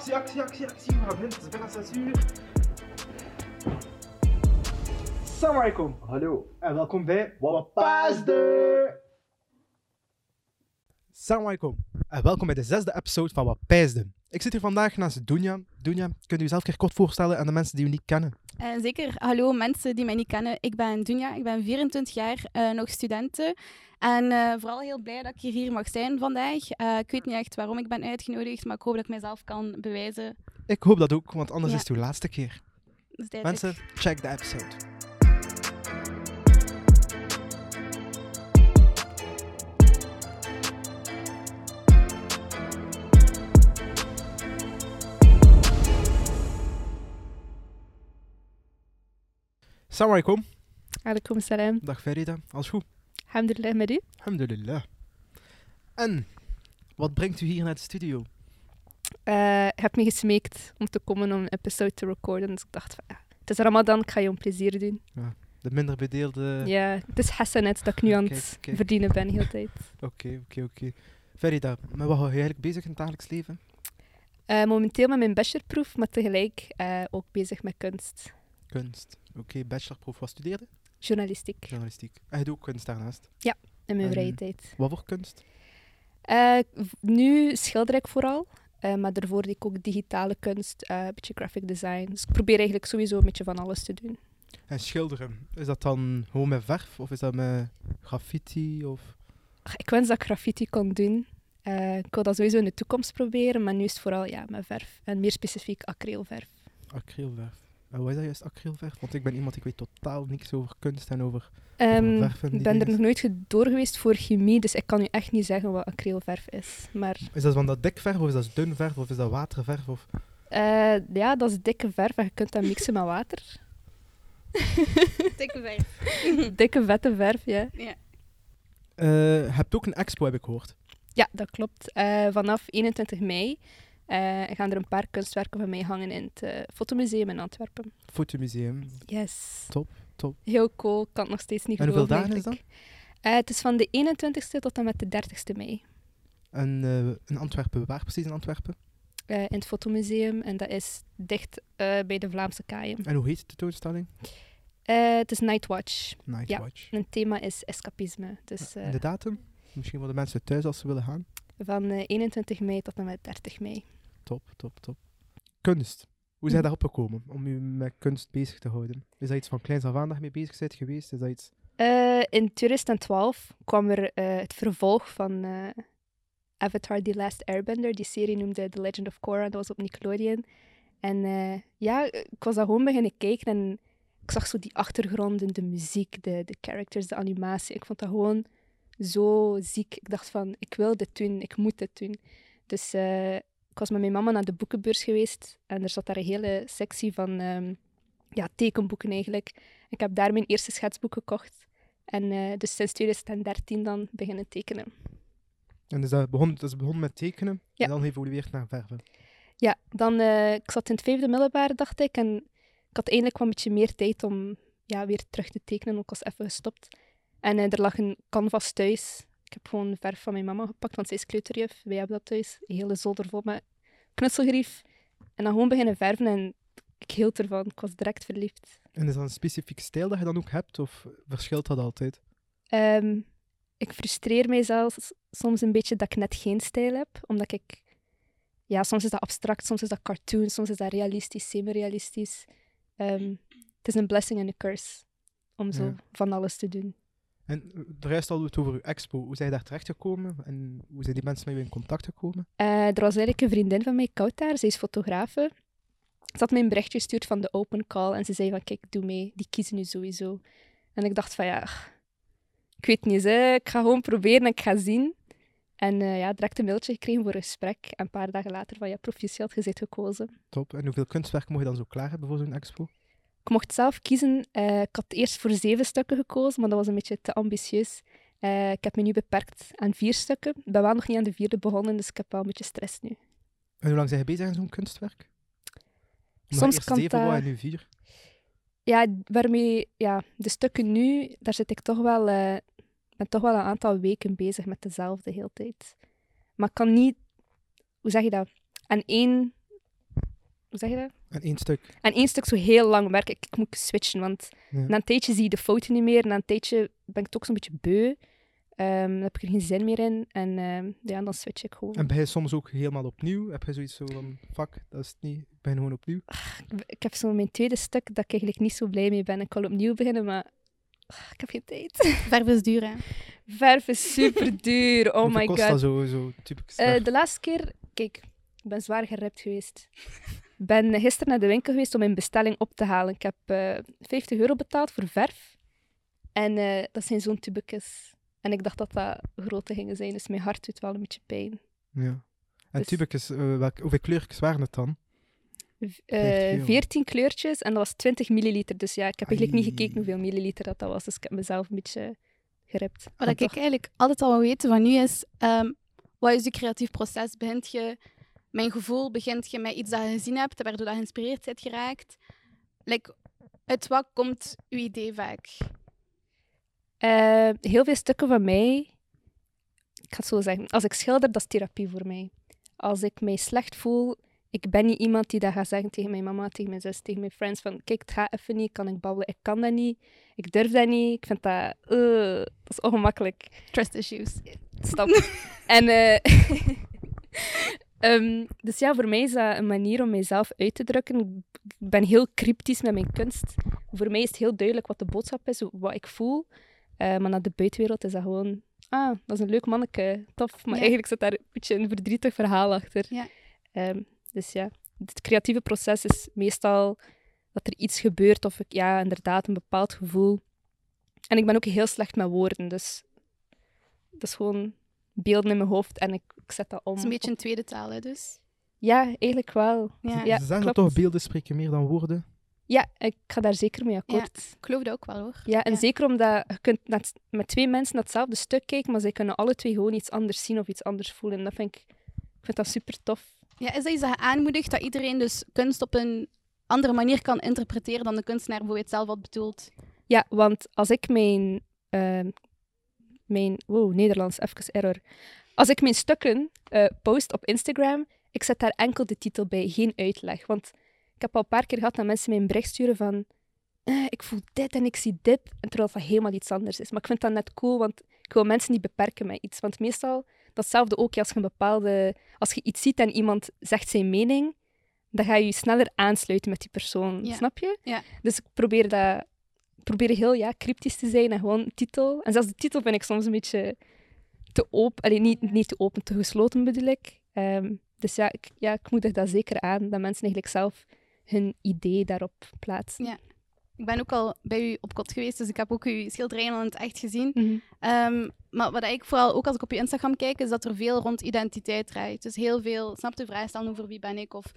actie, actie, actie, actie. We gaan beginnen. Het is bijna 6 uur. Assalamu alaikum. Hallo. En welkom bij Wapasde. Assalamu alaikum. En welkom bij de zesde episode van Wapijsde. Ik zit hier vandaag naast Dunja. Dunja, kunt u jezelf een keer kort voorstellen aan de mensen die u niet kennen? Eh, zeker. Hallo mensen die mij niet kennen. Ik ben Dunja, ik ben 24 jaar, eh, nog studenten. En eh, vooral heel blij dat ik hier mag zijn vandaag. Ik weet niet echt waarom ik ben uitgenodigd, maar ik hoop dat ik mezelf kan bewijzen. Ik hoop dat ook, want anders Ja. is het uw laatste keer. Mensen, check de episode. Assalamu alaikum. Alaikum salam. Dag Ferida. Alles goed? Alhamdulillah met u. Alhamdulillah. En, wat brengt u hier naar de studio? Eh, ik heb me gesmeekt om te komen om een episode te recorden. Dus ik dacht van ja, het is Ramadan, ik ga je een plezier doen. De minder bedeelde... Ja, het is hassanet dat ik nu aan het Kijk, verdienen ben de hele tijd. Oké, oké, oké. Ferida, met wat hou je eigenlijk bezig in het dagelijks leven? Eh, momenteel met mijn bachelorproef, maar tegelijk eh, ook bezig met kunst. Kunst. Oké, bachelorproef. Wat studeerde? Journalistiek Journalistiek. En je doet ook kunst daarnaast. in mijn En- vrije tijd. Wat voor kunst? Eh, nu schilder ik vooral. eh, maar daarvoor deed ik ook digitale kunst, eh, een beetje graphic design. Dus ik probeer eigenlijk sowieso een beetje van alles te doen. En schilderen. Is dat dan gewoon met verf? Of is dat met graffiti? Of... Ach, Ik wens dat ik graffiti kon doen. Ik wil dat sowieso in de toekomst proberen, maar nu is het vooral ja, met verf. En meer specifiek acrylverf. Acrylverf. En wat is dat juist, acrylverf? Want ik ben iemand, ik weet totaal niks over kunst en over... Ehm, verf die ik ben er nog nooit ge- door geweest voor chemie, dus ik kan u echt niet zeggen wat acrylverf is. Maar Is dat van dat dikverf, of is dat dun verf, of is dat waterverf? Of... eh, ja, dat is dikke verf en je kunt dat mixen met water. Dikke verf. dikke, vette verf, ja. Ja. Eh, je hebt ook een expo, heb ik gehoord. Ja, dat klopt. Eh, vanaf 21 mei eh, gaan er een paar kunstwerken van mij hangen in het eh, Fotomuseum in Antwerpen. Fotomuseum. Yes. Top, top. Heel cool, kan het nog steeds niet En hoeveel geloven dagen is eigenlijk. Eh, het is van de 21ste tot en met de 30ste mei. En in Antwerpen, waar precies in Antwerpen? in het Fotomuseum. En dat is dicht bij de Vlaamse Kaaien. En hoe heet de tentoonstelling? Het is Nightwatch. Nightwatch. En het thema is escapisme. Dus En eh, de datum? Misschien voor de mensen thuis als ze willen gaan. van eh, 21 mei tot en met 30 mei. Top, top, top. Kunst. Hoe zijn Mhm. daarop gekomen om u met kunst bezig te houden? Is dat iets van kleins af aan je mee bezig bent geweest? Is dat iets... Eh, in 2012 kwam er eh, het vervolg van eh, Avatar The Last Airbender. Die serie noemde The Legend of Korra. Dat was op Nickelodeon. En ja, ik was daar gewoon beginnen kijken en ik zag zo die achtergronden, de muziek, de, de characters, de animatie. Ik vond dat gewoon zo ziek. Ik dacht van, ik wil dit doen, ik moet dit doen. Dus eh, was met mijn mama naar de boekenbeurs geweest en er zat daar een hele sectie van ehm, ja, tekenboeken eigenlijk. Ik heb daar mijn eerste schetsboek gekocht. En dus sinds 2013 dan beginnen tekenen. En is dat begon, dat is begonnen met tekenen Ja. en dan geëvolueerd naar verven. Ja, dan, eh, ik zat in het vijfde middelbare, dacht ik. En ik had eindelijk wel een beetje meer tijd om ja, weer terug te tekenen. Ik was even gestopt. En eh, er lag een canvas thuis. Ik heb gewoon verf van mijn mama gepakt, want zij is kleuterjuf. Wij hebben dat thuis. Een hele zolder vol met knutselgrief. En dan gewoon beginnen verven en ik hield ervan. Ik was direct verliefd. En is dat een specifieke stijl dat je dan ook hebt, of verschilt dat altijd? Ehm, ik frustreer mij soms een beetje dat ik net geen stijl heb, omdat ik... Ja, soms is dat abstract, soms is dat cartoon, soms is dat realistisch, semi-realistisch. Ehm, het is een blessing en een curse om zo Ja. van alles te doen. En de rest hadden we het over uw expo. Hoe zijn je daar terecht gekomen en hoe zijn die mensen met u in contact gekomen? Eh, er was eigenlijk een vriendin van mij, Koutar, zij is fotografe. Ze had mij een berichtje gestuurd van de open call en ze zei van, kijk, doe mee, die kiezen nu sowieso. En ik dacht van, ja, ik weet niet, hè. ik ga gewoon proberen en ik ga zien. En eh, ja, direct een mailtje gekregen voor een gesprek. En een paar dagen later van, ja, proficiat, je zit gekozen. Top. En hoeveel kunstwerken mocht je dan zo klaar hebben voor zo'n expo? Ik mocht zelf kiezen. Eh, ik had eerst voor zeven stukken gekozen, maar dat was een beetje te ambitieus. Eh, ik heb me nu beperkt aan vier stukken. Ik ben wel nog niet aan de vierde begonnen, dus ik heb wel een beetje stress nu. En hoe lang zijn je bezig aan zo'n kunstwerk? Omdat Soms eerst kan zeven dat- en nu vier. Ja, waarmee, ja, de stukken nu, daar zit ik toch wel, eh, ben toch wel een aantal weken bezig met dezelfde hele tijd. Maar ik kan niet, hoe zeg je dat, aan één hoe zeg je dat? En één stuk. En één stuk zo heel lang werken. Ik, ik moet switchen, want Ja. na een tijdje zie je de fouten niet meer. Na een tijdje ben ik ook zo'n beetje beu. Ehm, dan heb ik er geen zin meer in. En ehm, ja, dan switch ik gewoon. En ben je soms ook helemaal opnieuw? Heb je zoiets zo van, fuck, dat is het niet, ik ben gewoon opnieuw? Ik heb zo mijn tweede stuk dat ik eigenlijk niet zo blij mee ben. Ik wil opnieuw beginnen, maar ik heb geen tijd. Verf is duur, hè. Verf is super duur. Oh Hoeveel my kost god. dat zo, zo typisch? Eh, de laatste keer, kijk, ik ben zwaar geript geweest. Ik ben gisteren naar de winkel geweest om mijn bestelling op te halen. Ik heb eh 50 euro betaald voor verf. En eh, dat zijn zo'n tubekjes. En ik dacht dat dat grote gingen zijn, dus mijn hart doet wel een beetje pijn. ja. En dus- typicus, eh, welk, hoeveel kleurtjes waren het dan? V- 50 eh, euro. 14 kleurtjes en dat was 20 milliliter. Dus ja, ik heb eigenlijk niet gekeken hoeveel milliliter dat, dat was. Dus ik heb mezelf een beetje geript. Wat ik toch? eigenlijk altijd al wil weten van nu is, ehm, wat is je creatief proces? Begint je een gevoel, begint je met iets dat je gezien hebt, waardoor dat je geïnspireerd bent geraakt? Like, uit wat komt je idee vaak? Eh, heel veel stukken van mij, ik ga het zo zeggen, als ik schilder, dat is therapie voor mij. Als ik mij slecht voel, ik ben niet iemand die dat gaat zeggen tegen mijn mama, tegen mijn zus, tegen mijn friends van kijk, het gaat even niet, kan ik babbelen, ik kan dat niet, ik durf dat niet, ik vind dat, eh, dat is ongemakkelijk. Trust issues. Stop. en, eh, ehm, dus ja, voor mij is dat een manier om mijzelf uit te drukken. Ik ben heel cryptisch met mijn kunst. Voor mij is het heel duidelijk wat de boodschap is, wat ik voel. Eh, maar naar de buitenwereld is dat gewoon... Ah, dat is een leuk manneke. Tof. Maar Ja. eigenlijk zit daar een beetje een verdrietig verhaal achter. Ja. Ehm, dus ja, het creatieve proces is meestal dat er iets gebeurt of ik, ja, inderdaad, een bepaald gevoel. En ik ben ook heel slecht met woorden, dus dat is gewoon beelden in mijn hoofd en ik, ik zet dat om. Het is een beetje een tweede taal, hè, dus. Ja, eigenlijk wel. Ja. Ja, Ze zeggen dat toch, beelden spreken meer dan woorden? Ja, ik ga daar zeker mee akkoord. Ik geloof dat ook wel, hoor. Ja, en Ja. zeker omdat je kunt net, met twee mensen naar hetzelfde stuk kijken, maar zij kunnen alle twee gewoon iets anders zien of iets anders voelen. En dat vind ik, ik vind dat super tof. Ja, is dat iets dat je aanmoedigt, dat iedereen dus kunst op een andere manier kan interpreteren dan de kunstenaar bijvoorbeeld zelf had bedoeld? Ja, want als ik mijn... ehm, mijn wow, Nederlands, even error. Als ik mijn stukken eh, post op Instagram, ik zet daar enkel de titel bij, geen uitleg. Want ik heb al een paar keer gehad dat mensen mij een bericht sturen van eh, ik voel dit en ik zie dit, en terwijl dat helemaal iets anders is. Maar ik vind dat net cool, want ik wil mensen niet beperken met iets. Want meestal, datzelfde ook als je een bepaalde... Als je iets ziet en iemand zegt zijn mening, dan ga je je sneller aansluiten met die persoon. Ja. Snap je? Ja. Dus ik probeer dat... Ik probeer heel ja, cryptisch te zijn en gewoon titel. En zelfs de titel vind ik soms een beetje te open. Niet, niet te open, te gesloten bedoel ik. Ehm, dus ja ik, ja, ik moedig dat zeker aan, dat mensen eigenlijk zelf hun idee daarop plaatsen. Ja. Ik ben ook al bij u op kot geweest, dus ik heb ook uw schilderijen al in het echt gezien. Mhm. Ehm, maar wat ik vooral ook als ik op je Instagram kijk, is dat er veel rond identiteit draait. Dus heel veel, snap de vraag stellen over wie ben ik of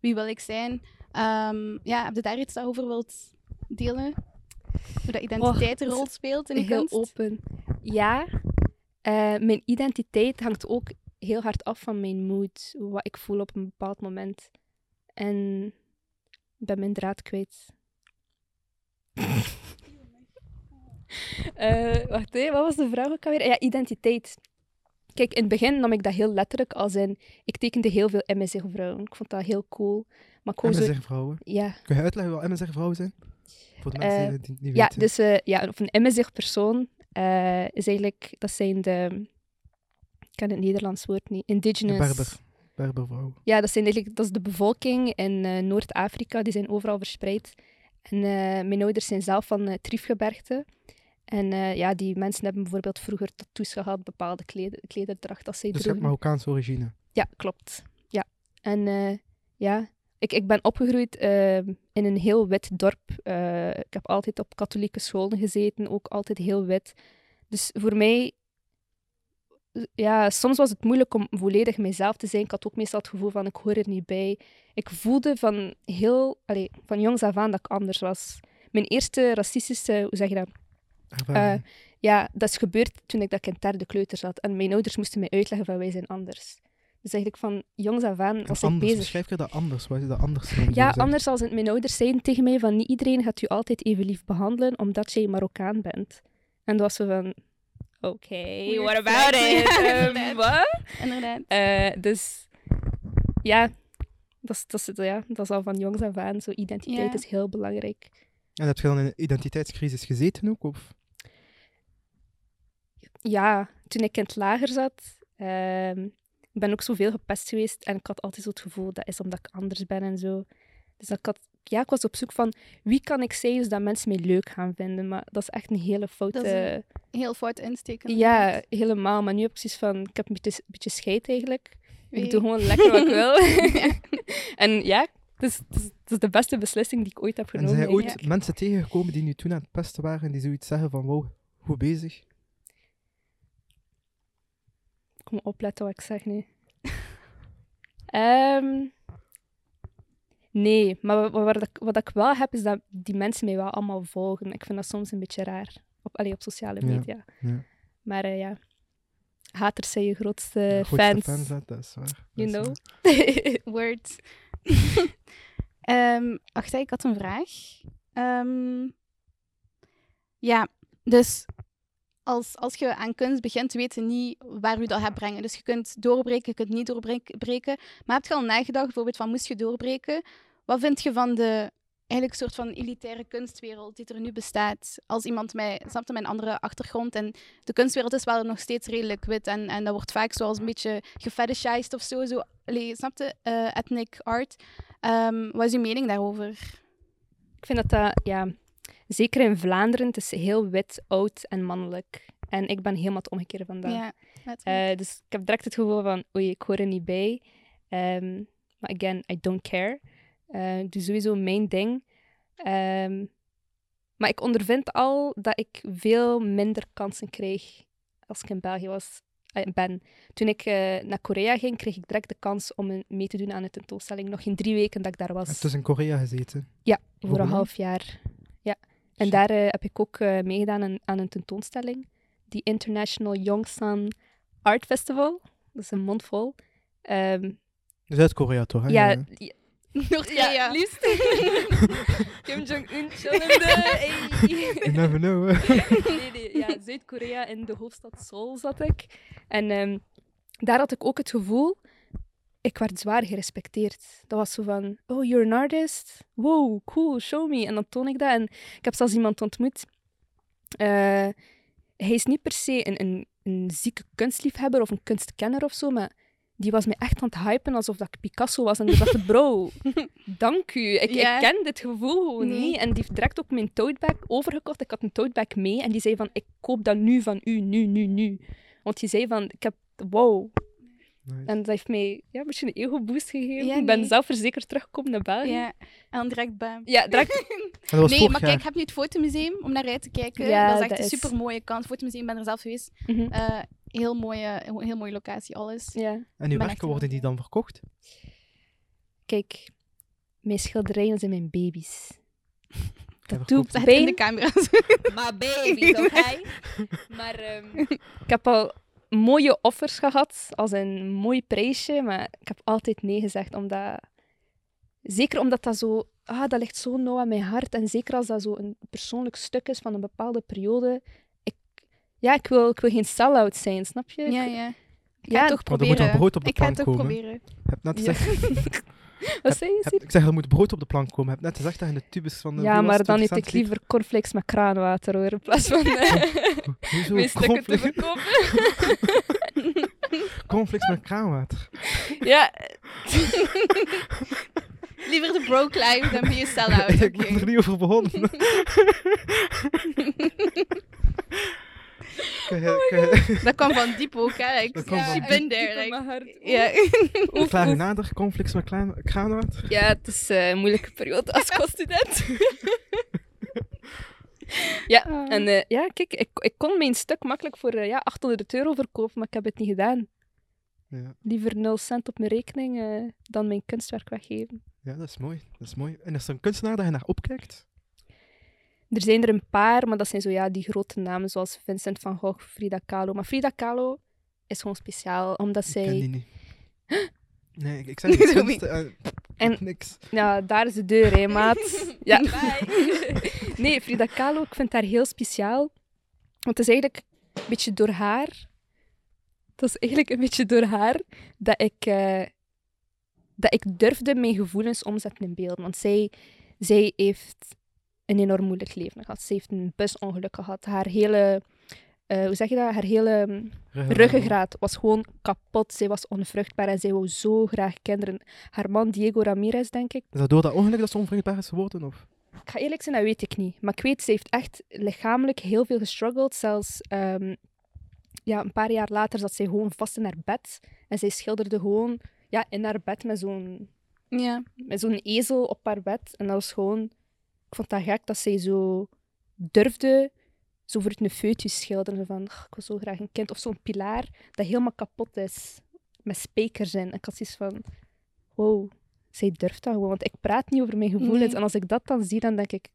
wie wil ik zijn. Ehm, ja, heb je daar iets over wilt delen? Hoe dat identiteit een rol speelt in de heel kunst? open. Ja, eh, mijn identiteit hangt ook heel hard af van mijn mood, wat ik voel op een bepaald moment. En ik ben mijn draad kwijt. Eh, wacht, hè, wat was de vraag ook alweer? Ja, identiteit. Kijk, in het begin nam ik dat heel letterlijk, als in... Ik tekende heel veel MSG-vrouwen. Ik vond dat heel cool. MSR-vrouwen. Ja, Kun je uitleggen wat MSR-vrouwen zijn? Voor de mensen Eh, die het niet Ja, weten. dus eh, ja, of een MSig persoon eh, is eigenlijk, dat zijn de, ik ken het Nederlands woord niet, De indigenous. Berber. Berbervrouwen. Ja, dat, zijn eigenlijk, dat is de bevolking in Noord-Afrika, die zijn overal verspreid. En mijn ouders zijn zelf van Triefgebergte. En ja, die mensen hebben bijvoorbeeld vroeger tattoos gehad, bepaalde kleder, klederdracht dat zij Dus droegen. Marokkaanse origine. Ja, klopt. Ja. En ja, ik, ik ben opgegroeid eh, in een heel wit dorp. Eh, ik heb altijd op katholieke scholen gezeten, ook altijd heel wit. Dus voor mij, ja, soms was het moeilijk om volledig mijzelf te zijn. Ik had ook meestal het gevoel van, ik hoor er niet bij. Ik voelde van heel, allee, van jongs af aan dat ik anders was. Mijn eerste racistische, hoe zeg je dat? Ervaring. Ja, dat is gebeurd toen ik dat ik in derde kleuter zat. En mijn ouders moesten mij uitleggen van wij zijn anders. Dus eigenlijk van jongs af aan was ik anders, bezig. beschrijf je dat anders? Wat is dat anders? Ja, anders als het- mijn ouders zeiden tegen mij van niet iedereen gaat u altijd even lief behandelen omdat jij Marokkaan bent. En dat was zo van, oké, what about it? Inderdaad. wat? Inderdaad. Eh, dus ja, Dat is, dat, ja, dat is al van jongs af aan. Zo, identiteit Ja. is heel belangrijk. En heb je dan in een identiteitscrisis gezeten ook? Of? Ja, toen ik in het lager zat, ehm, ben ook zoveel gepest geweest en ik had altijd zo het gevoel dat is omdat ik anders ben en zo. Dus ik, had, ja, ik was op zoek van wie kan ik zijn zodat mensen mij leuk gaan vinden. Maar dat is echt een hele foute... Dat is een Heel fout insteken. Ja, helemaal. Maar nu heb ik precies van, ik heb een beetje, beetje scheid eigenlijk. Wie? Ik doe gewoon lekker wat ik wil. Ja. en ja, het is, het, is, het is de beste beslissing die ik ooit heb En genomen. zijn ooit mensen tegengekomen die nu toen aan het pesten waren en die zoiets zeggen van wow, goed bezig? Ik moet opletten wat ik zeg nu. Ehm, nee, maar wa- wa- wat, ik, wat ik wel heb, is dat die mensen mij wel allemaal volgen. Ik vind dat soms een beetje raar. Op, allee, op sociale media. ja. Maar eh, ja, haters zijn je grootste, fans. hè, dat is waar. You know? waar. Word. Ehm wacht, ik had een vraag. Ehm, ja, dus als, als je aan kunst begint, weet je niet waar u dat gaat brengen. Dus je kunt doorbreken, je kunt niet doorbreken. Maar heb je al nagedacht, bijvoorbeeld van moest je doorbreken? Wat vind je van de eigenlijk soort van elitaire kunstwereld die er nu bestaat? Als iemand mij, snapte mijn andere achtergrond en de kunstwereld is wel nog steeds redelijk wit en, en dat wordt vaak zoals een beetje gefetishized of zo. zo snapte? Eh, ethnic art. Ehm, wat is uw mening daarover? Ik vind dat dat, ja, zeker in Vlaanderen, het is heel wit, oud en mannelijk. En ik ben helemaal het omgekeerde van dat. Ja. Eh, dus ik heb direct het gevoel van, oei, ik hoor er niet bij. Ehm, maar again, I don't care. Eh dus sowieso mijn ding. Ehm, maar ik ondervind al dat ik veel minder kansen krijg als ik in België was, eh, ben. Toen ik eh, naar Korea ging, kreeg ik direct de kans om mee te doen aan een tentoonstelling. Nog geen drie weken dat ik daar Je was. hebt dus in Korea gezeten. Ja, Hoe voor een lang? half jaar. En daar eh, heb ik ook eh, meegedaan aan, aan een tentoonstelling. Die International Yongsan Art Festival. Dat is een mond vol. Ehm, Dus uit Korea toch? Hè? ja, Ja. ja, liefst. Kim Jong-un. You never know. hè. nee, nee, ja, Zuid-Korea in de hoofdstad Seoul zat ik. En ehm, daar had ik ook het gevoel, ik werd zwaar gerespecteerd. Dat was zo van, oh, you're an artist? Wow, cool, show me. En dan toon ik dat. En ik heb zelfs iemand ontmoet. Eh, hij is niet per se een, een, een zieke kunstliefhebber of een kunstkenner of zo, maar die was me echt aan het hypen alsof dat ik Picasso was. En ik dacht, bro, dank u. Ik, ik ken dit gevoel gewoon Nee. niet. En die heeft direct ook mijn tote bag overgekocht. Ik had een tote bag mee en die zei van, ik koop dat nu van u, nu, nu, nu. Want die zei van, ik heb, wow. Nice. En dat heeft mij ja, een beetje een ego-boost gegeven. Ja, Ik ben zelfverzekerd teruggekomen naar België. Ja, en direct bam. Ja, direct. En dat was Nee, maar jaar. kijk, heb je het fotomuseum om naar uit te kijken? Ja, dat is echt dat een is- super mooie kant. Het fotomuseum, ik ben er zelf geweest. Mhm. Eh, heel, mooie, heel mooie locatie, alles. Ja. En uw werken worden die dan verkocht? Kijk, mijn schilderijen zijn mijn baby's. Dat doet het in de pijn. camera's. Maar baby, oké? Maar ehm, ik heb al mooie offers gehad, als een mooi prijsje, maar ik heb altijd nee gezegd, omdat... Zeker omdat dat zo... Ah, dat ligt zo nauw aan mijn hart. En zeker als dat zo een persoonlijk stuk is van een bepaalde periode. Ik, ja, ik wil, ik wil geen sell-out zijn, snap je? ja, ja. Ik Ja, ga het toch Maar er moet proberen. wel brood op de ik ga het toch komen. proberen. Je hebt net Ja. gezegd, Wat zei je, heb- Sir? ik zeg, er moet brood op de plank komen. Je hebt net gezegd dat je in de tubus van de Ja, maar dan 20 eet ik liever cornflakes met kraanwater, hoor, in plaats van liep. Hoezo? mijn stukken te Cornflakes- verkopen. Cornflakes met kraanwater. ja, Liever de broke life dan be a sell-out. ik ben er niet over begonnen. Je- Dat kwam van diep ook, hè. Ik mijn hart. Ja. Klaar oef. nader, cornflakes met kraan- kraanwater? Ja, het is eh, een moeilijke periode als co-student. ja, Ah. en eh, ja, kijk, ik, ik kon mijn stuk makkelijk voor eh, ja, 800 euro verkopen, maar ik heb het niet gedaan. Ja. Liever 0 cent op mijn rekening dan mijn kunstwerk weggeven. ja, dat is mooi. Dat is mooi. En is er een kunstenaar dat je naar opkijkt? Er zijn er een paar, maar dat zijn zo ja, die grote namen zoals Vincent van Gogh, Frida Kahlo. Maar Frida Kahlo is gewoon speciaal, omdat Ik ken zij... die niet. Nee, ik, ik zeg niet Doe kunst, eh, En- niks. Ja, daar is de deur, hè, maat. Ja. nee, Frida Kahlo, ik vind haar heel speciaal. Want het is eigenlijk een beetje door haar... Het is eigenlijk een beetje door haar dat ik... eh, dat ik durfde mijn gevoelens omzetten in beelden. Want zij, zij heeft een enorm moeilijk leven gehad. Ze heeft een busongeluk gehad. Haar hele, eh, hoe zeg je dat? Haar hele mm, ruggengraat was gewoon kapot. Zij was onvruchtbaar en zij wou zo graag kinderen. Haar man Diego Ramirez, denk ik. Is dat door dat ongeluk dat ze onvruchtbaar is geworden? Of? Ik ga eerlijk zijn, dat weet ik niet. Maar ik weet, ze heeft echt lichamelijk heel veel gestruggeld. Zelfs ehm, ja, een paar jaar later zat zij gewoon vast in haar bed. En zij schilderde gewoon ja, in haar bed met zo'n Ja. met zo'n ezel op haar bed. En dat was gewoon... Ik vond dat gek dat zij zo durfde zo voor het een foetus schilderen. Van, "Ach, ik wil zo graag een kind. Of zo'n pilaar dat helemaal kapot is. Met spijkers in. En ik had zoiets van... Wow, zij durft dat gewoon. Want ik praat niet over mijn gevoelens. Nee. En als ik dat dan zie, dan denk ik...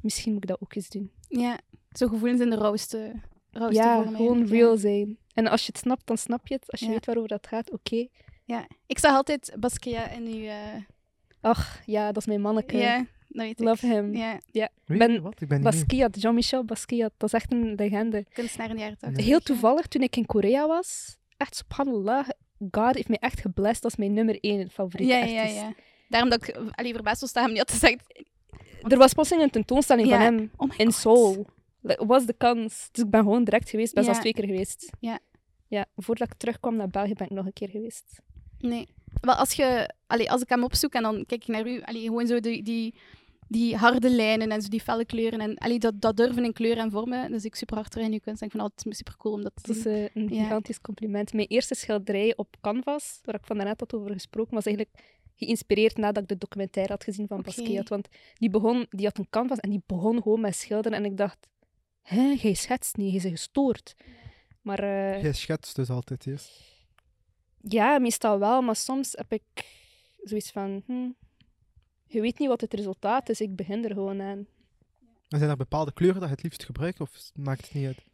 Misschien moet ik dat ook eens doen. ja. Zo gevoelens in de rauwste, rauwste ja, gewoon real zijn. En als je het snapt, dan snap je het. Als je Ja. weet waarover dat gaat, oké. Ja. Ik zag altijd Basquiat in uw... eh, Ach, ja, dat is mijn manneke. Ja, dat weet ik. Love him. Ja, Weet Ben- wat? Ik ben. Basquiat, Jean-Michel Basquiat. Dat is echt een legende. kunstenaar in de jaren 80. Nee. Heel toevallig, toen ik in Korea was, echt subhanallah, God heeft mij echt geblest als mijn nummer één favoriete Ja, ja, ja. Daarom dat ik allee, verbaasd was dat hij hem niet had gezegd. Er was plotseling een tentoonstelling Ja. van hem Oh in God. Seoul. Like, was de kans. Dus ik ben gewoon direct geweest. Best Ja. wel twee keer geweest. Ja. Ja, voordat ik terugkwam naar België ben ik nog een keer geweest. Nee. Wel, als, je, allee, als ik hem opzoek en dan kijk ik naar u, allee, gewoon zo die, die, die harde lijnen en zo die felle kleuren en allee, dat, dat durven in kleuren en vormen, is ik super hard in uw kunst. En ik vind het altijd super cool om dat te Dat is zien. eh, een Ja. gigantisch compliment. Mijn eerste schilderij op canvas, waar ik van daarnet had over gesproken, was eigenlijk geïnspireerd nadat ik de documentaire had gezien van. Basquiat. Want die, begon, die had een canvas en die begon gewoon met schilderen. En ik dacht, hè, jij schetst niet, je is gestoord. Maar eh, Jij schetst dus altijd eerst. ja, meestal wel. Maar soms heb ik zoiets van, hm, je weet niet wat het resultaat is, ik begin er gewoon aan. En zijn er bepaalde kleuren dat je het liefst gebruikt of maakt het niet uit?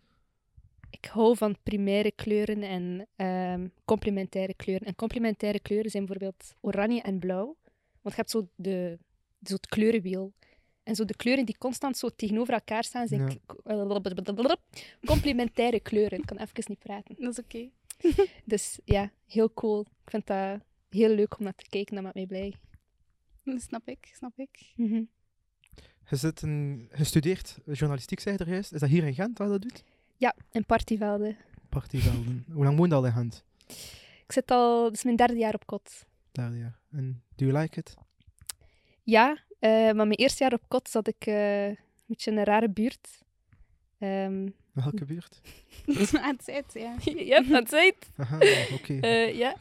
Ik hou van primaire kleuren en ehm, complementaire kleuren. En complementaire kleuren zijn bijvoorbeeld oranje en blauw. Want je hebt zo, de, zo het kleurenwiel. En zo de kleuren die constant zo tegenover elkaar staan, zijn Ja. complementaire kleuren. Ik kan even niet praten. Dat is oké. Dus ja, heel cool. Ik vind dat heel leuk om naar te kijken. Dat maakt mij blij. Snap ik, snap ik. Mhm. Je, zit een, je studeert journalistiek, zei je er juist. Is dat hier in Gent waar je dat doet? Ja, in Partyvelden. Partyvelden. Hoe lang woon je al in Gent? Ik zit al, dit is mijn derde jaar op kot. Derde jaar. En do you like it? Ja, eh, maar mijn eerste jaar op kot zat ik eh, een beetje in een rare buurt. Ehm Welke buurt? Aan het zit, ja. ja, zei het. Aha, oké. Eh, ja.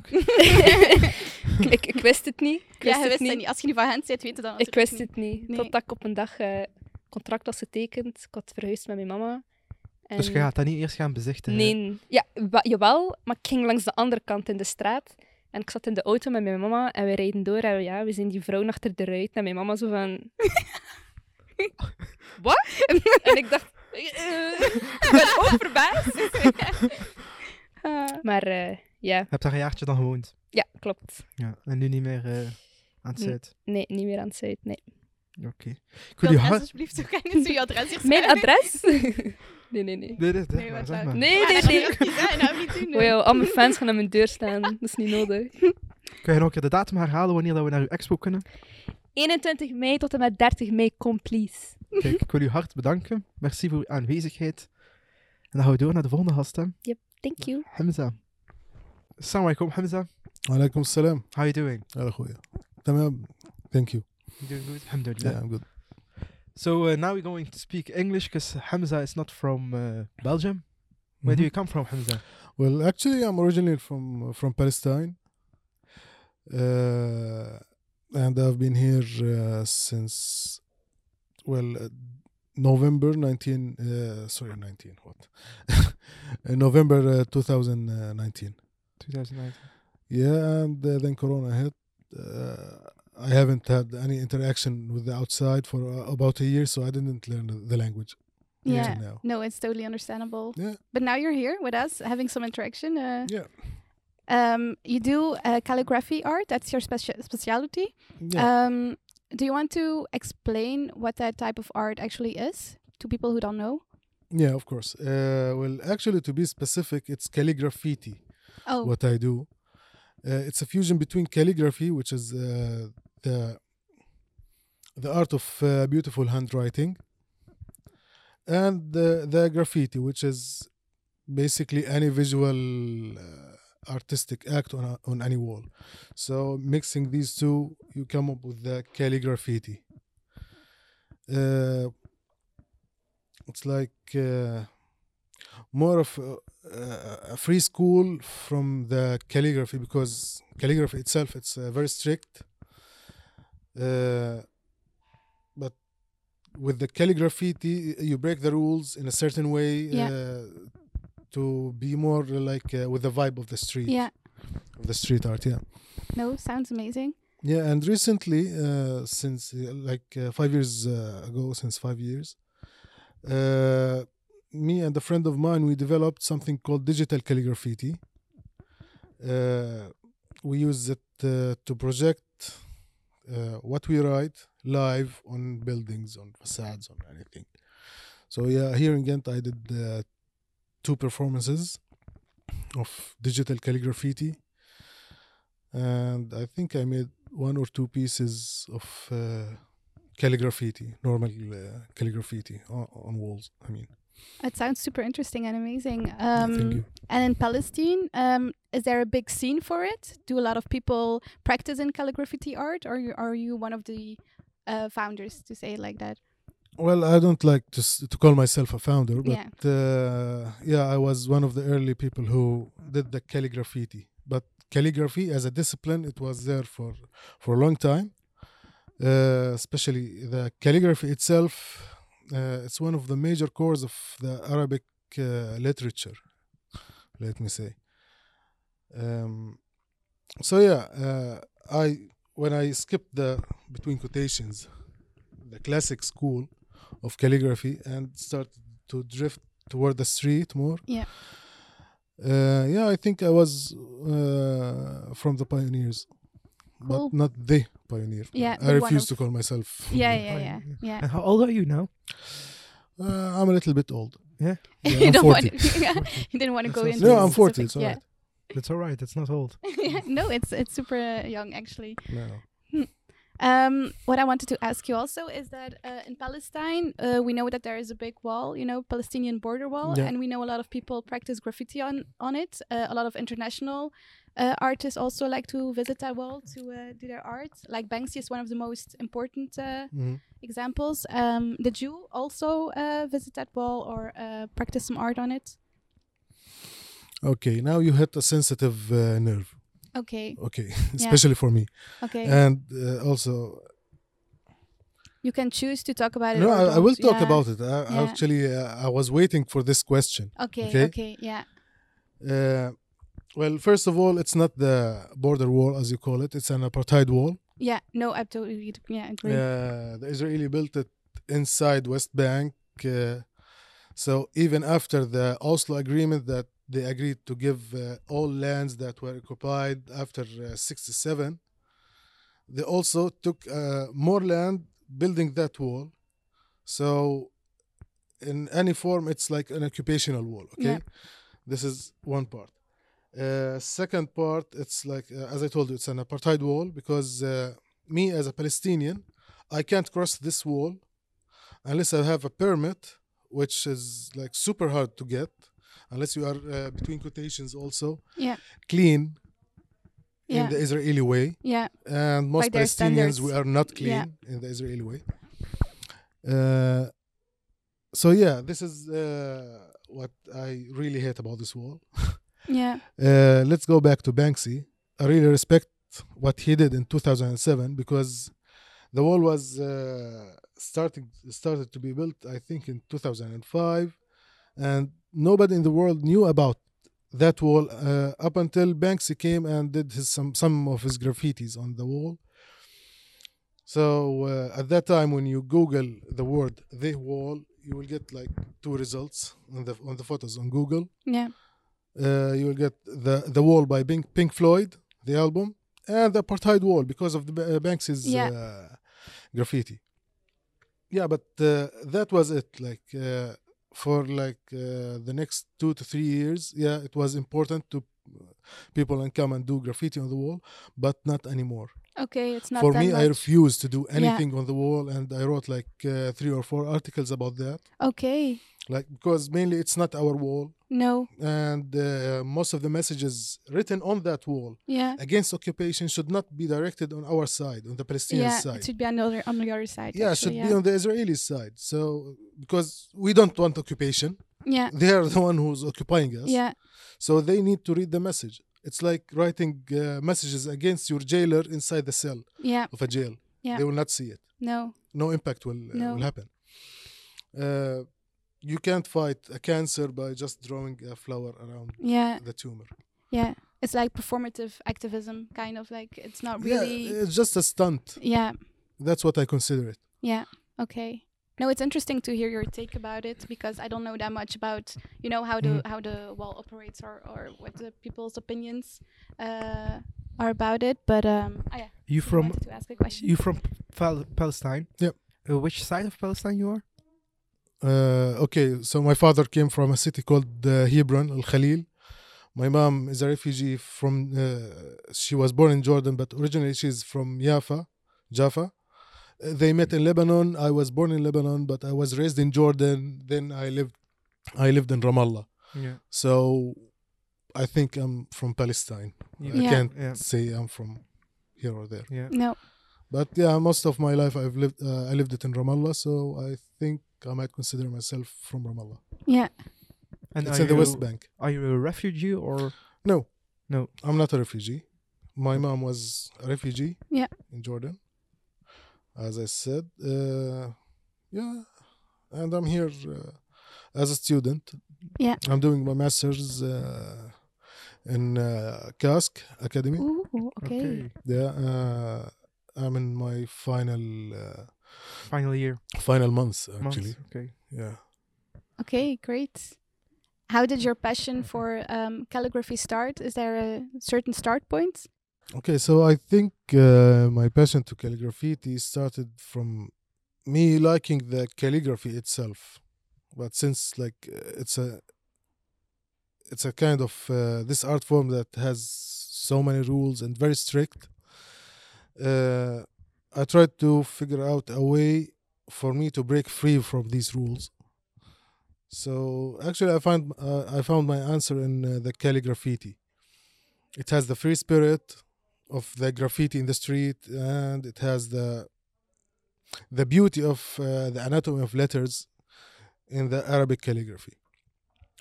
ik, ik wist het niet. Ik wist Ja, je wist niet. het niet. Als je nu van hen zit, weet je dan Ik wist het niet. Nee. Totdat ik op een dag eh contract was getekend. Ik had verhuisd met mijn mama. En... Dus je gaat dat niet eerst gaan bezichtigen? Nee. Ja, jawel. Maar ik ging langs de andere kant in de straat. En ik zat in de auto met mijn mama en we rijden door. En ja, we zien die vrouw achter de ruit. En mijn mama zo van... Wat? en ik dacht... eh, ik ben ook verbaasd. Maar eh, ja, Je hebt daar een jaartje dan gewoond. Ja, klopt. Ja. En nu niet meer eh, aan het Nee. zuid. Nee, niet meer aan het zuid. Nee. Oké. Ik Wil je adres alsjeblieft zo kan zo je adres hier Mijn adres? nee, nee, nee. Nee, Nee, maar, wat zeg leuk. maar. Nee, nee, nee. ik niet, hè. Nou, niet doen. Oh ja, al mijn fans gaan aan mijn deur staan. Dat is niet nodig. Kun je nog een keer de datum herhalen wanneer dat we naar uw expo kunnen? 21 mei tot en met 30 mei, kom please. Kijk, ik wil u hart bedanken. Merci voor uw aanwezigheid. En dan gaan we door naar de volgende gast, hè. Thank you. Hamza. Assalamu alaikum, Hamza. Alaikum salam. How are you doing? Hele goeie. Tamam. Thank you. You doing good? Alhamdulillah. Yeah, I'm good. So uh, now we're going to speak English because Hamza is not from uh, Belgium. Where do Mhm. you come from, Hamza? Well, actually, I'm originally from from Palestine, uh, and I've been here uh, since well uh, November 19. Uh, sorry, 19. What? Uh, November uh, 2019. 2019. Yeah, and uh, then Corona hit. Uh, I haven't had any interaction with the outside for uh, about a year, so I didn't learn the- language Yeah. No, it's totally understandable. Yeah. But now you're here with us, having some interaction. Uh, Yeah. Um, you do uh, calligraphy art. That's your speci- specialty. Yeah. Um, do you want to explain what that type of art actually is to people who don't know? Yeah, of course. Uh, well, actually, to be specific, it's calligraffiti, Oh, what I do. Uh, it's a fusion between calligraphy, which is uh, the the art of uh, beautiful handwriting, and the, the graffiti, which is basically any visual artistic act on, a, on any wall. So mixing these two, you come up with the calligraffiti. Uh, it's like uh, more of a, a free school from the calligraphy because calligraphy itself it's uh, very strict. Uh, but with the calligraphy, you break the rules in a certain way Yeah. uh, to be more like uh, with the vibe of the street, Yeah. of the street art. Yeah. No, sounds amazing. Yeah, and recently, uh, since uh, like uh, five years uh, ago, since five years, uh, and a friend of mine we developed something called digital calligraphy. Uh, we use it uh, to project uh, what we write live on buildings, on facades, on anything. So yeah, here in Ghent, I did uh, two performances of digital calligraphy and I think I made one or two pieces of uh, calligraphy, normal uh, calligraphy on, on walls. I mean, It sounds super interesting and amazing. Um. And in Palestine, um, is there a big scene for it? Do a lot of people practice in calligraphy art, or you, are you one of the uh, founders to say it like that? Well, I don't like to to call myself a founder, but Yeah. uh, yeah, I was one of the early people who did the calligraphy. But calligraphy as a discipline, it was there for for a long time. Uh, especially the calligraphy itself, it's one of the major cores of the Arabic uh, literature. Let me say. Um, so yeah, uh, I when I skipped the between quotations the classic school of calligraphy and started to drift toward the street more. Yeah. Uh, yeah, I think I was uh, from the pioneers, Cool. but not the pioneer. Yeah, I refuse to call myself. Yeah, yeah, yeah, yeah. And how old are you now? Uh, I'm a little bit old. Yeah? Yeah, you I'm don't 40. want to, you didn't want to go not into. No, I'm 40. specifics, It's all yeah. right. That's all right. It's not old. Yeah, no, it's it's super uh, young actually. No. Um, what I wanted to ask you also is that uh, in Palestine, uh, we know that there is a big wall, you know, Palestinian border wall, Yeah. and we know a lot of people practice graffiti on on it. Uh, a lot of international uh, artists also like to visit that wall to uh, do their art. Like Banksy is one of the most important uh, Mhm. examples. Um, did you also uh, visit that wall or uh, practice some art on it? Okay, now you hit a sensitive uh, nerve. Okay, Okay, especially for me. okay. And uh, also, you can choose to talk about it. no, I, I will talk Yeah. about it. I, Yeah. Actually, uh, I was waiting for this question. Okay, okay. okay, yeah, Uh, well, first of all, it's not the border wall as you call it. It's an apartheid wall. yeah. No, I totally yeah agree. Uh, the Israeli built it inside West Bank. Uh, so even after the Oslo agreement that they agreed to give uh, all lands that were occupied after uh, 67, they also took uh, more land building that wall. So in any form, it's like an occupational wall. Okay, Yeah. this is one part. Uh, second part, it's like uh, as I told you, it's an apartheid wall because uh, me as a Palestinian, I can't cross this wall unless I have a permit, which is like super hard to get, unless you are uh, between quotations also Yeah. clean Yeah. in the Israeli way, Yeah, and most Palestinians we are not Yeah. clean in the Israeli way. Uh, so yeah, this is uh, what I really hate about this wall. yeah, Uh, let's go back to Banksy. I really respect what he did in 2007 because the wall was uh, starting started to be built, I think, in 2005, and nobody in the world knew about that wall uh, up until Banksy came and did his some some of his graffitis on the wall. So uh, at that time, when you Google the word "the wall," you will get like two results on the on the photos on Google yeah, uh, you will get the the wall by Pink, Pink Floyd, the album, and the apartheid wall because of the uh, Banksy's Yeah. uh, graffiti. Yeah, but uh, that was it. Like uh, for like uh, the next two to three years, yeah, it was important to people and come and do graffiti on the wall, but not anymore. Okay, it's not For me, I much. refuse to do anything on the wall, and I wrote like uh, three or four articles about that. Okay, Like because mainly it's not our wall, no, and uh, most of the messages written on that wall yeah, against occupation should not be directed on our side, on the Palestinian yeah, side. it should be on the other, on other side. yeah, it should be on the Israeli side. So because we don't want occupation, yeah, they are the one who's occupying us. yeah, So they need to read the message. It's like writing uh, messages against your jailer inside the cell yeah, of a jail. Yeah. They will not see it. no, No impact will uh, No. will happen. Uh, you can't fight a cancer by just drawing a flower around yeah, the tumor. yeah. It's like performative activism, kind of like it's not really. Yeah, it's just a stunt. Yeah, That's what I consider it. yeah, okay. No, it's interesting to hear your take about it because I don't know that much about you know how the Mhm. how the wall operates or or what the people's opinions uh, are about it. But um, oh yeah, You you from to ask a question. you from Pal- Palestine? Yep. Uh, which side of Palestine you are? Uh, okay, so my father came from a city called uh, Hebron, Al Khalil. My mom is a refugee from. Uh, she was born in Jordan, but originally she's from Jaffa, Jaffa. Uh, they met in Lebanon. I was born in Lebanon, but I was raised in Jordan. Then I lived, I lived in Ramallah. Yeah. So, I think I'm from Palestine. Yeah. I Yeah. can't Yeah. say I'm from here or there. Yeah. no, But yeah, most of my life I've lived. Uh, I lived it in Ramallah, so I think I might consider myself from Ramallah. yeah, And it's are in the you, West Bank. Are you a refugee or No. No. I'm not a refugee. My mom was a refugee. Yeah. In Jordan. As I said. Uh, yeah. And I'm here uh, as a student. Yeah. I'm doing my master's uh, in uh, CASC Academy. Ooh, okay. Yeah. Uh, I'm in my final uh, Final year. final months months? actually. Okay. Yeah. Okay, great. How did your passion for um, calligraphy start? Is there a certain start point? Okay, so I think uh, my passion to calligraphy started from me liking the calligraphy itself, but since like uh, it's a it's a kind of uh, this art form that has so many rules and very strict. Uh, I tried to figure out a way for me to break free from these rules. So actually, I found uh, I found my answer in uh, the calligraphy. It has the free spirit of the graffiti in the street and it has the the beauty of uh, the anatomy of letters in the arabic calligraphy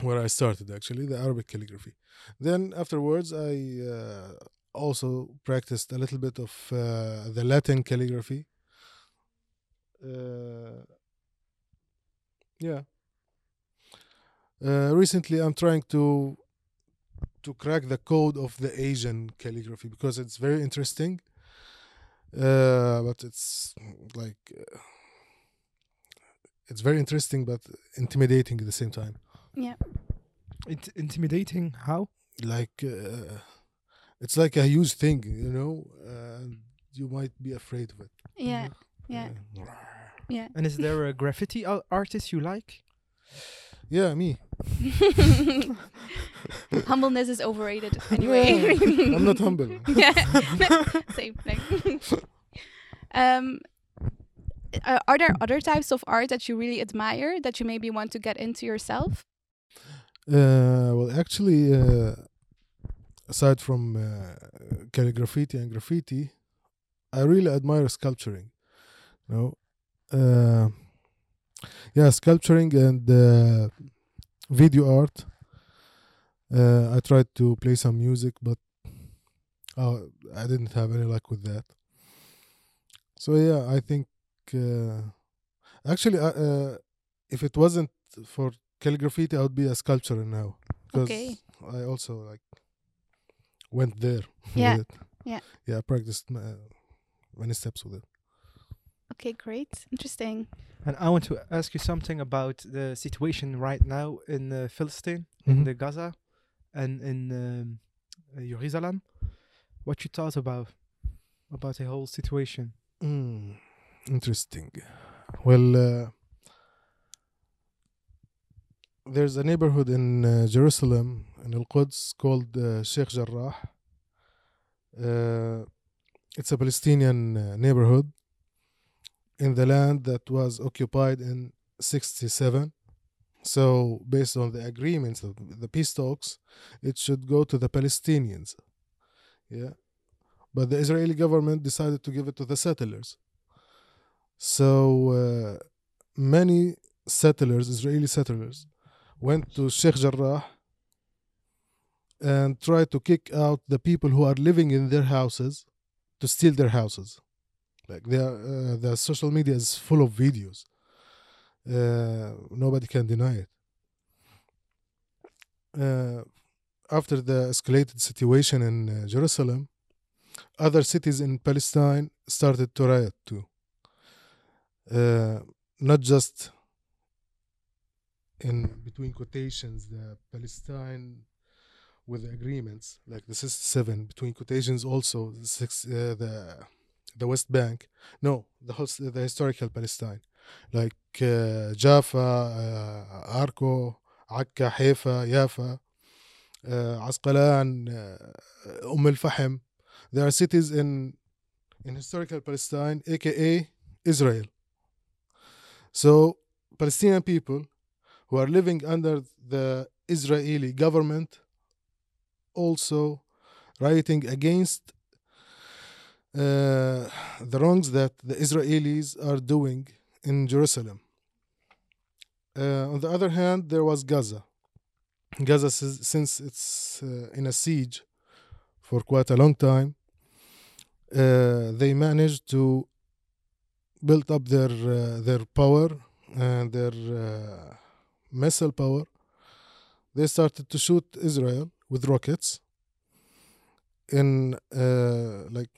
where i started actually the arabic calligraphy then afterwards i uh, also practiced a little bit of uh, the latin calligraphy uh, yeah uh, recently i'm trying to to crack the code of the Asian calligraphy because it's very interesting. Uh, but it's like uh, it's very interesting but intimidating at the same time. Yeah. Int- intimidating? How? Like uh, it's like a huge thing, you know, and you might be afraid of it. Yeah. Yeah. Yeah. And is there a graffiti al- artist you like? Yeah, me. Humbleness is overrated anyway. Yeah, I'm not humble. yeah. Same thing. um, uh, are there other types of art that you really admire that you maybe want to get into yourself? Uh, well, actually, uh, aside from uh, calligraphy and graffiti, I really admire sculpturing. You know, uh, yeah, sculpturing and uh, video art. Uh, I tried to play some music, but uh, I didn't have any luck with that. So yeah, I think uh, actually, uh, if it wasn't for calligraphy, I would be a sculptor now because Okay. I also like went there. Yeah, it. yeah. yeah. I practiced ma- many steps with it. Okay, great. Interesting. And I want to ask you something about the situation right now in uh, Philistine, in Mhm. the Gaza, and in um, uh, Jerusalem. What you thought about about the whole situation? Mm, interesting. Well, uh, there's a neighborhood in uh, Jerusalem. In Al Quds called uh, Sheikh Jarrah. Uh, it's a Palestinian neighborhood in the land that was occupied in 67. So, based on the agreements of the peace talks, it should go to the Palestinians. Yeah. But the Israeli government decided to give it to the settlers. So, uh, many settlers, Israeli settlers, went to Sheikh Jarrah and try to kick out the people who are living in their houses to steal their houses. Like are, uh, the social media is full of videos. Uh, nobody can deny it. Uh, after the escalated situation in uh, Jerusalem, other cities in Palestine started to riot too. Uh, not just in between quotations the Palestine with the agreements like the 67 between quotations also the six, uh, the the West Bank no the whole, the historical Palestine. Like uh, Jaffa uh, Arco Akka Haifa Yafa uh, Asqalan uh, Umm al-Fahm. There are cities in in historical Palestine aka Israel. So Palestinian people who are living under the Israeli government also rioting against uh, the wrongs that the Israelis are doing in Jerusalem. Uh, on the other hand, there was Gaza. Gaza, since it's uh, in a siege for quite a long time, uh, they managed to build up their uh, their power and their uh, missile power. They started to shoot Israel with rockets in uh, like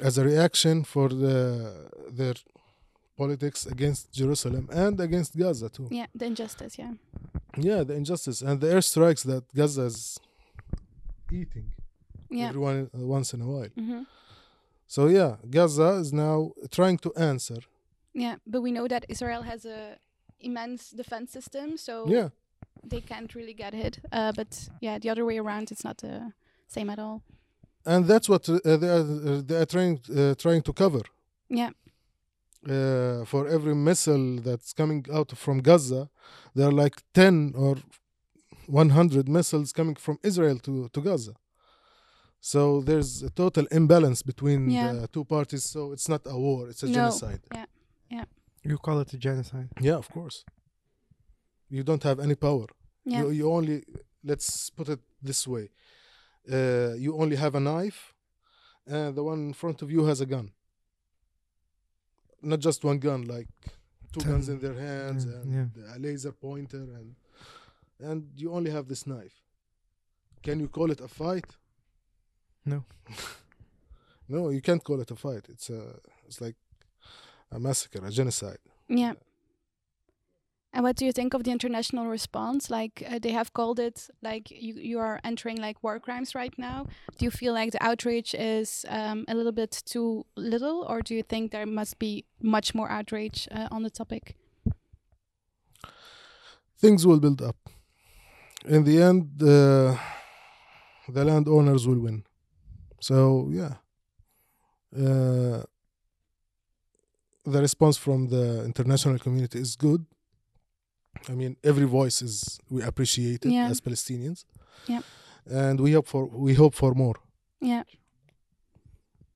as a reaction for the their politics against Jerusalem and against Gaza too. Yeah, the injustice, yeah. Yeah, the injustice and the airstrikes that Gaza is eating Yeah. every one, once in a while. hmm So yeah, Gaza is now trying to answer. Yeah, but we know that Israel has a immense defense system, so Yeah, they can't really get hit. Uh, but yeah, the other way around, it's not the same at all. and that's what uh, they are uh, they are trying uh, trying to cover. Yeah, uh, for every missile that's coming out from Gaza, there are like 10 or 100 missiles coming from Israel to, to Gaza. So there's a total imbalance between Yeah. the two parties. So it's not a war, it's a No. genocide. Yeah, yeah. You call it a genocide. Yeah, of course. You don't have any power. yeah, You, you only, let's put it this way uh, you only have a knife, and the one in front of you has a gun. Not just one gun, like two Ten. guns in their hands Yeah, and yeah. a laser pointer, and and you only have this knife. Can you call it a fight? No. no, you can't call it a fight. It's a it's like a massacre, a genocide. yeah. And what do you think of the international response? Like uh, they have called it like you you are entering like war crimes right now. Do you feel like the outrage is um, a little bit too little, or do you think there must be much more outrage uh, on the topic? Things will build up. In the end, uh, the landowners will win. So yeah, uh, the response from the international community is good. I mean, every voice is we appreciate it Yeah. as Palestinians. Yeah. and we hope for we hope for more. Yeah,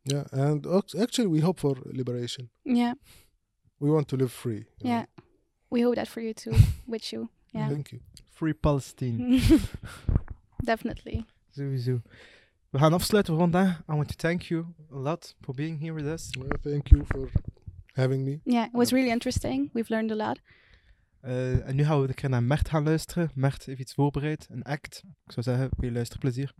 Yeah, and actually we hope for liberation. yeah, We want to live free. you know. yeah. We hope that for you too, with you. Yeah, Thank you. Free Palestine. definitely. Sowieso. We gaan afsluiten voor vandaag. I want to thank you a lot for being here with us. Well, thank you for having me. Yeah, it was really interesting. We've learned a lot. Eh, en nu gaan we een keer naar Mert gaan luisteren. Mert heeft iets voorbereid, een act. Ik zou zeggen, veel luisterplezier.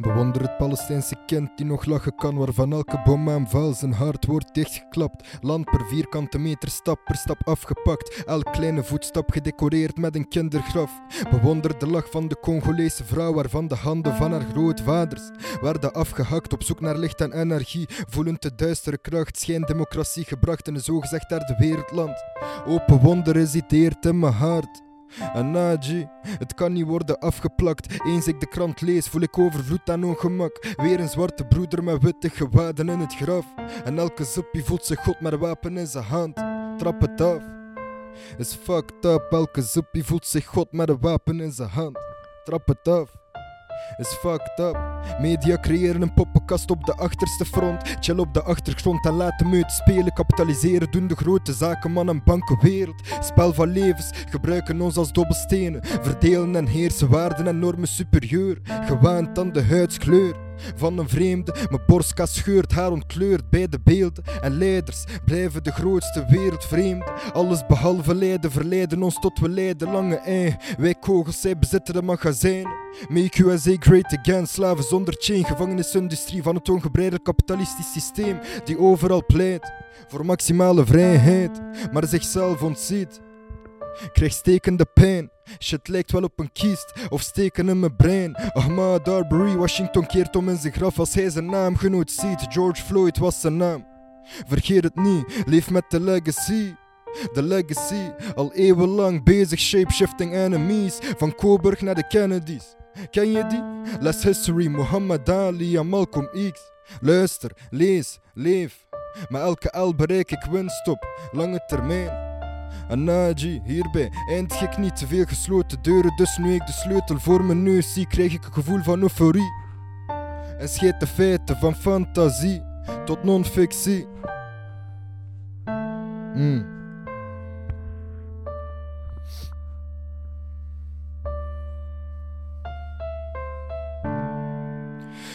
Bewonder het Palestijnse kind die nog lachen kan, waarvan elke bomaanval zijn hart wordt dichtgeklapt. Land per vierkante meter, stap per stap afgepakt. Elk kleine voetstap gedecoreerd met een kindergraf. Bewonder de lach van de Congolese vrouw, waarvan de handen van haar grootvaders werden afgehakt op zoek naar licht en energie. Voelend de duistere kracht, schijndemocratie gebracht in een zogezegd derde wereldland. Open wonder resiteert in mijn hart. En het kan niet worden afgeplakt. Eens ik de krant lees, voel ik overvloed en ongemak. Weer een zwarte broeder met witte gewaden in het graf. En elke zuppie voelt zich God met wapen in zijn hand. Trap het af. Is fucked up, elke zuppie voelt zich God met een wapen in zijn hand. Trap het af. Is fucked up. Media creëren een poppenkast op de achterste front. Chill op de achtergrond en laten meute spelen. Kapitaliseren doen de grote zakenman en bankenwereld. Spel van levens gebruiken ons als dobbelstenen. Verdelen en heersen waarden en normen superieur. Gewaand aan de huidskleur van een vreemde. Mijn borstkas scheurt, haar ontkleurd bij de beelden. En leiders blijven de grootste wereld vreemd. Alles behalve lijden verleiden ons tot we lijden. Lange ei, wij kogels, zij bezitten de magazijnen. Make USA great again, slaven zonder chain. Gevangenisindustrie van het ongebreideld kapitalistisch systeem. Die overal pleit voor maximale vrijheid, maar zichzelf ontziet. Krijg stekende pijn. Shit lijkt wel op een kiest of steken in mijn brein. Ahmad Arbery, Washington keert om in zijn graf als hij zijn naamgenoot ziet. George Floyd was zijn naam. Vergeet het niet, leef met de legacy. De legacy, al eeuwenlang bezig, shapeshifting enemies. Van Coburg naar de Kennedys. Ken je die? Less History, Muhammad Ali en Malcolm X. Luister, lees, leef. Met elke L bereik ik winst op lange termijn. En Naji, hierbij eindig niet te veel gesloten deuren. Dus nu ik de sleutel voor mijn neus zie, krijg ik een gevoel van euforie. En scheet de feiten van fantasie tot non-fictie. Mm.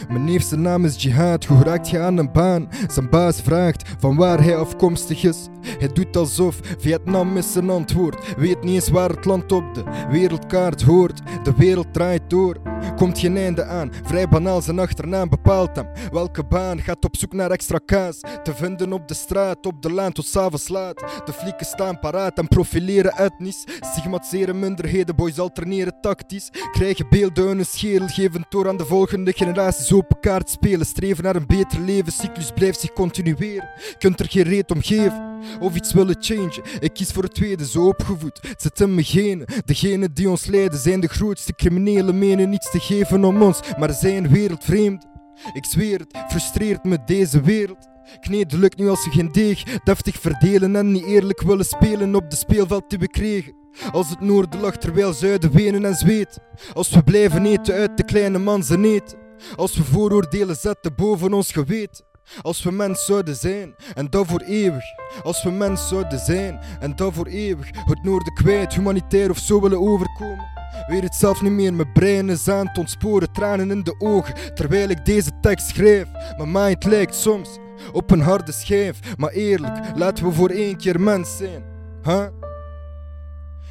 Mijn neef naam is Jihad, hoe raakt je aan een baan? Zijn baas vraagt van waar hij afkomstig is. Hij doet alsof Vietnam is zijn antwoord. Weet niet eens waar het land op de wereldkaart hoort. De wereld draait door, komt geen einde aan. Vrij banaal zijn achternaam bepaalt hem. Welke baan gaat op zoek naar extra kaas? Te vinden op de straat, op de laan tot s'avonds laat. De flieken staan paraat en profileren etnisch. Stigmatiseren minderheden, boys alterneren tactisch. Krijgen beelden in een schedel, geven door aan de volgende generaties open kaart spelen. Streven naar een beter leven, cyclus blijft zich continueren. Kunt er geen reet om geven of iets willen changen. Ik kies voor het tweede, zo opgevoed. Het zit in mijn genen. Degenen die ons leiden zijn de grootste criminelen, menen niets geven om ons, maar zijn wereldvreemd. Ik zweer het, frustreert me deze wereld. Kneden lukt nu als we geen deeg deftig verdelen en niet eerlijk willen spelen op de speelveld die we kregen. Als het noorden lag terwijl zuiden wenen en zweet. Als we blijven eten uit de kleine man zijn eten. Als we vooroordelen zetten boven ons geweten. Als we mens zouden zijn, en dat voor eeuwig. Als we mens zouden zijn, en dat voor eeuwig. Het noorden kwijt, humanitair of zo willen overkomen. Weet het zelf niet meer, mijn brein is aan het ontsporen, tranen in de ogen. Terwijl ik deze tekst schrijf, mijn mind lijkt soms op een harde schijf. Maar eerlijk, laten we voor één keer mens zijn. Huh?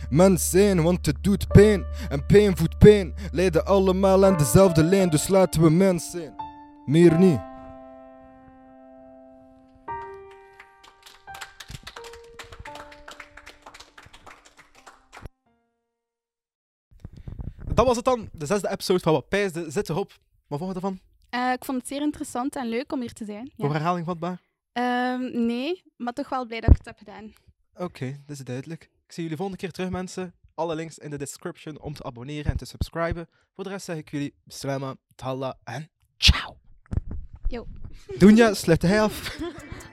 Mens zijn, want het doet pijn. En pijn voedt pijn. Leiden allemaal aan dezelfde lijn, dus laten we mens zijn. Meer niet. Dat was het dan, de zesde episode van Wat Pijsde. Zit erop. Wat vond je ervan? Eh, ik vond het zeer interessant en leuk om hier te zijn. Ja. Voor herhaling vatbaar? Ehm, nee, maar toch wel blij dat ik het heb gedaan. Oké, dat is duidelijk. Ik zie jullie volgende keer terug, mensen. Alle links in de description om te abonneren en te subscriben. Voor de rest zeg ik jullie salama, talla en ciao. Yo. Doenja, sluit hij af.